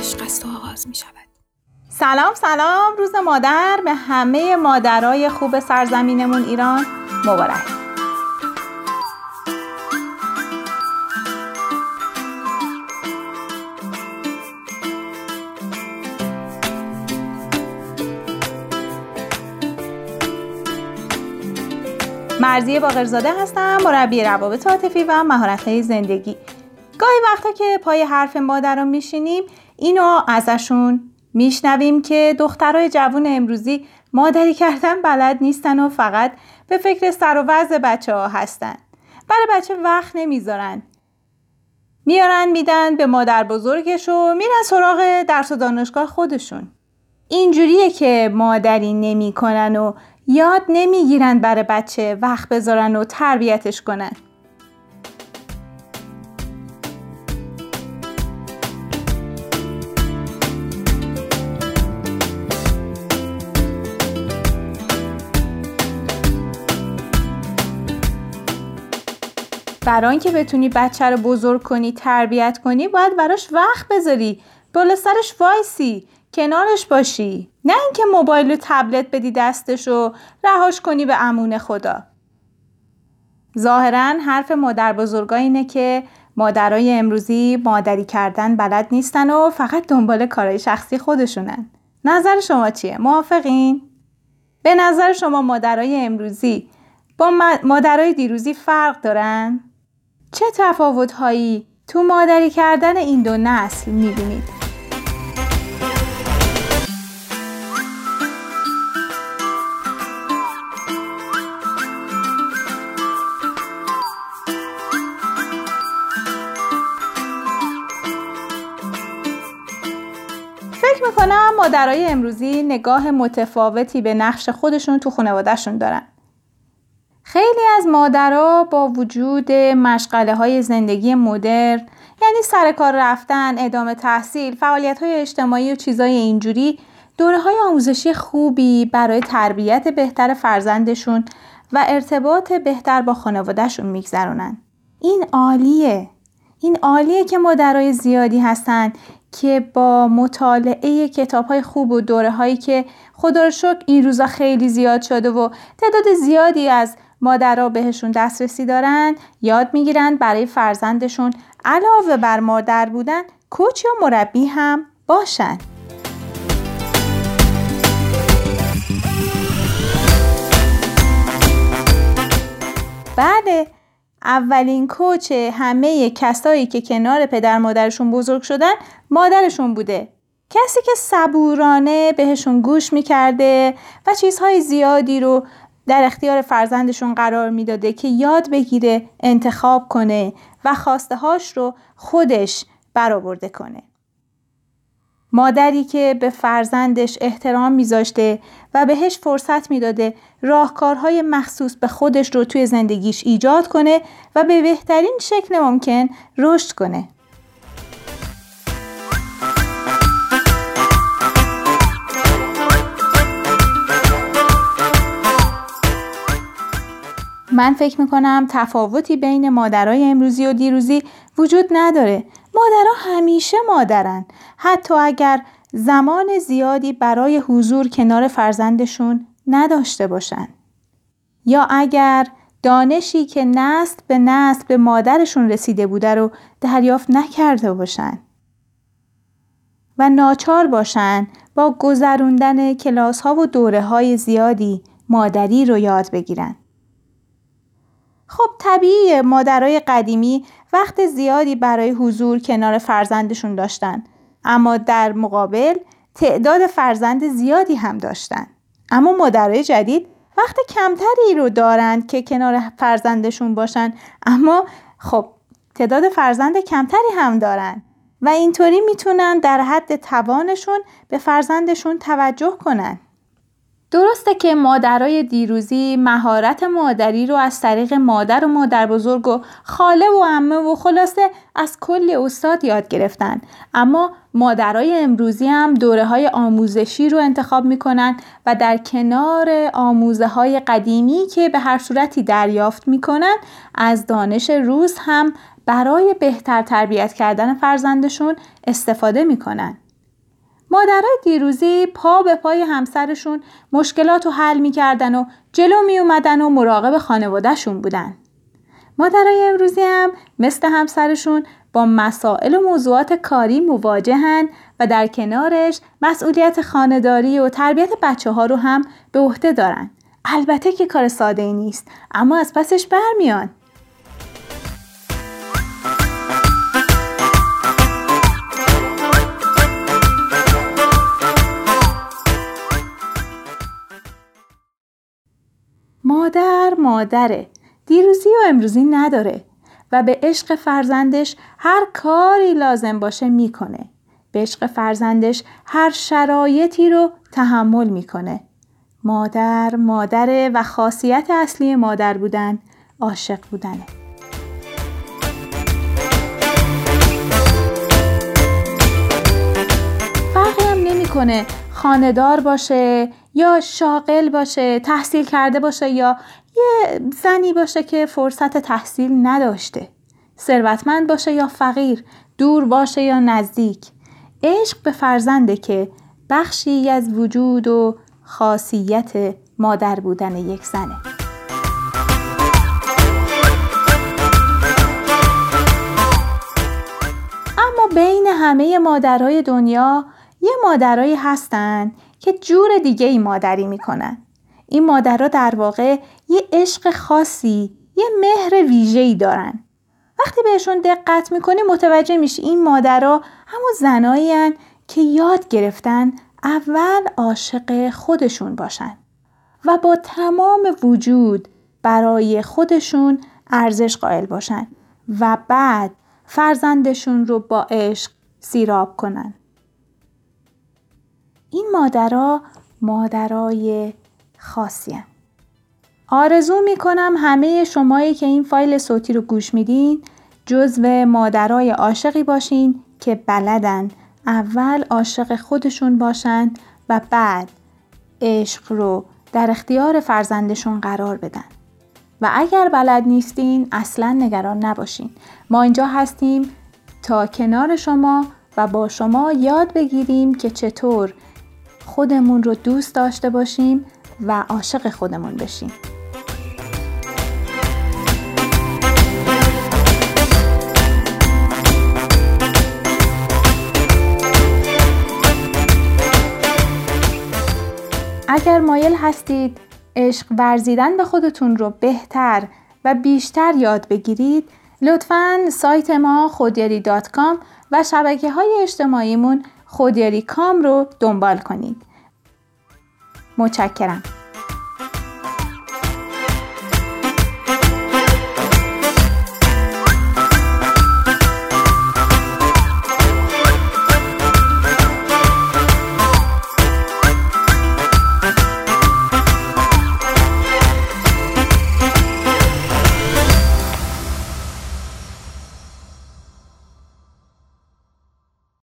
عشق است و آغاز می شود سلام سلام. روز مادر به همه مادرای خوب سرزمینمون ایران مبارک. مرزی باقرزاده هستم مربی روابط عاطفی و مهارت زندگی. گاهی وقتا که پای حرف مادر رو میشینیم اینو ازشون میشنویم که دخترای جوون امروزی مادری کردن بلد نیستن و فقط به فکر سر و وضع بچه ها هستن. برای بچه وقت نمی‌ذارن. میارن میدن به مادر بزرگش و میرن سراغ درس و دانشگاه خودشون. اینجوریه که مادری نمی‌کنن و یاد نمی‌گیرن برای بچه وقت بذارن و تربیتش کنن. برای اینکه بتونی بچه رو بزرگ کنی تربیت کنی باید براش وقت بذاری بالا سرش وایسی کنارش باشی نه اینکه موبایل و تبلت بدی دستش و رهاش کنی به امون خدا ظاهرا حرف مادر بزرگا اینه که مادرای امروزی مادری کردن بلد نیستن و فقط دنبال کارهای شخصی خودشونن نظر شما چیه؟ موافقین؟ به نظر شما مادرای امروزی با مادرای دیروزی فرق دارن؟ چه تفاوت هایی تو مادری کردن این دو نسل می‌بینید؟ فکر می‌کنم مادرای امروزی نگاه متفاوتی به نقش خودشون تو خانوادهشون دارن. خیلی از مادرها با وجود مشغله های زندگی مدرن یعنی سر کار رفتن، ادامه تحصیل، فعالیت های اجتماعی و چیزای اینجوری دوره های آموزشی خوبی برای تربیت بهتر فرزندشون و ارتباط بهتر با خانوادهشون میگذرونن. این عالیه. این عالیه که مادرای زیادی هستن که با مطالعه کتاب های خوب و دوره هایی که خدا رو این روزا خیلی زیاد شده و تعداد زیادی از مادرها بهشون دسترسی دارن یاد می‌گیرن برای فرزندشون. علاوه بر مادر بودن کوچ یا مربی هم باشن. بله اولین کوچ همه کسایی که کنار پدر مادرشون بزرگ شدن مادرشون بوده. کسی که صبورانه بهشون گوش می‌کرده و چیزهای زیادی رو در اختیار فرزندشون قرار می‌داده که یاد بگیره انتخاب کنه و خواسته هاش رو خودش برآورده کنه. مادری که به فرزندش احترام میذاشته و بهش فرصت می‌داده راهکارهای مخصوص به خودش رو توی زندگیش ایجاد کنه و به بهترین شکل ممکن رشد کنه. من فکر می‌کنم تفاوتی بین مادرای امروزی و دیروزی وجود نداره. مادرها همیشه مادرن. حتی اگر زمان زیادی برای حضور کنار فرزندشون نداشته باشن. یا اگر دانشی که نسل به نسل به مادرشون رسیده بوده رو دریافت نکرده باشن. و ناچار باشن با گذروندن کلاس ها و دوره های زیادی مادری رو یاد بگیرن. خب طبیعیه مادرای قدیمی وقت زیادی برای حضور کنار فرزندشون داشتن. اما در مقابل تعداد فرزند زیادی هم داشتن. اما مادرای جدید وقت کمتری رو دارند که کنار فرزندشون باشن. اما خب تعداد فرزند کمتری هم دارن. و اینطوری می‌تونن در حد توانشون به فرزندشون توجه کنن. درسته که مادرای دیروزی مهارت مادری رو از طریق مادر و مادر بزرگ و خاله و عمه و خلاصه از کل استاد یاد گرفتن. اما مادرای امروزی هم دوره های آموزشی رو انتخاب می‌کنن و در کنار آموزه های قدیمی که به هر صورتی دریافت می‌کنن از دانش روز هم برای بهتر تربیت کردن فرزندشون استفاده می‌کنن. مادرای دیروزی پا به پای همسرشون مشکلات رو حل می‌کردن و جلو می اومدن و مراقب خانوادهشون بودن. مادرای امروزی هم مثل همسرشون با مسائل و موضوعات کاری مواجهن و در کنارش مسئولیت خانهداری و تربیت بچه ها رو هم به عهده دارن. البته که کار ساده نیست اما از پسش برمیان. مادر مادره دیروزی و امروزی نداره و به عشق فرزندش هر کاری لازم باشه می‌کنه. به عشق فرزندش هر شرایطی رو تحمل می‌کنه. مادر مادره و خاصیت اصلی مادر بودن عاشق بودنه. فرقی هم نمی‌کنه خاندار باشه یا شاغل باشه تحصیل کرده باشه یا یه زنی باشه که فرصت تحصیل نداشته. ثروتمند باشه یا فقیر دور باشه یا نزدیک. عشق به فرزنده که بخشی از وجود و خاصیت مادر بودن یک زنه. اما بین همه مادرهای دنیا یه مادرایی هستن که جور دیگه ای مادری می‌کنن. این مادرها در واقع یه عشق خاصی یه مهر ویژه‌ای دارن. وقتی بهشون دقت می‌کنی متوجه میشی این مادرها همون زنایی که یاد گرفتن اول عاشق خودشون باشن و با تمام وجود برای خودشون ارزش قائل باشن و بعد فرزندشون رو با عشق سیراب کنن. این مادرها مادرای خاصی هم. آرزو می‌کنم همه شمایی که این فایل صوتی رو گوش میدین جزو مادرای عاشقی باشین که بلدن اول عاشق خودشون باشن و بعد عشق رو در اختیار فرزندشون قرار بدن و اگر بلد نیستین اصلا نگران نباشین ما اینجا هستیم تا کنار شما و با شما یاد بگیریم که چطور خودمون رو دوست داشته باشیم و عاشق خودمون بشیم. اگر مایل هستید عشق ورزیدن به خودتون رو بهتر و بیشتر یاد بگیرید لطفا سایت ما خودیاری و شبکه های اجتماعیمون خودیاری کام رو دنبال کنید. متشکرم.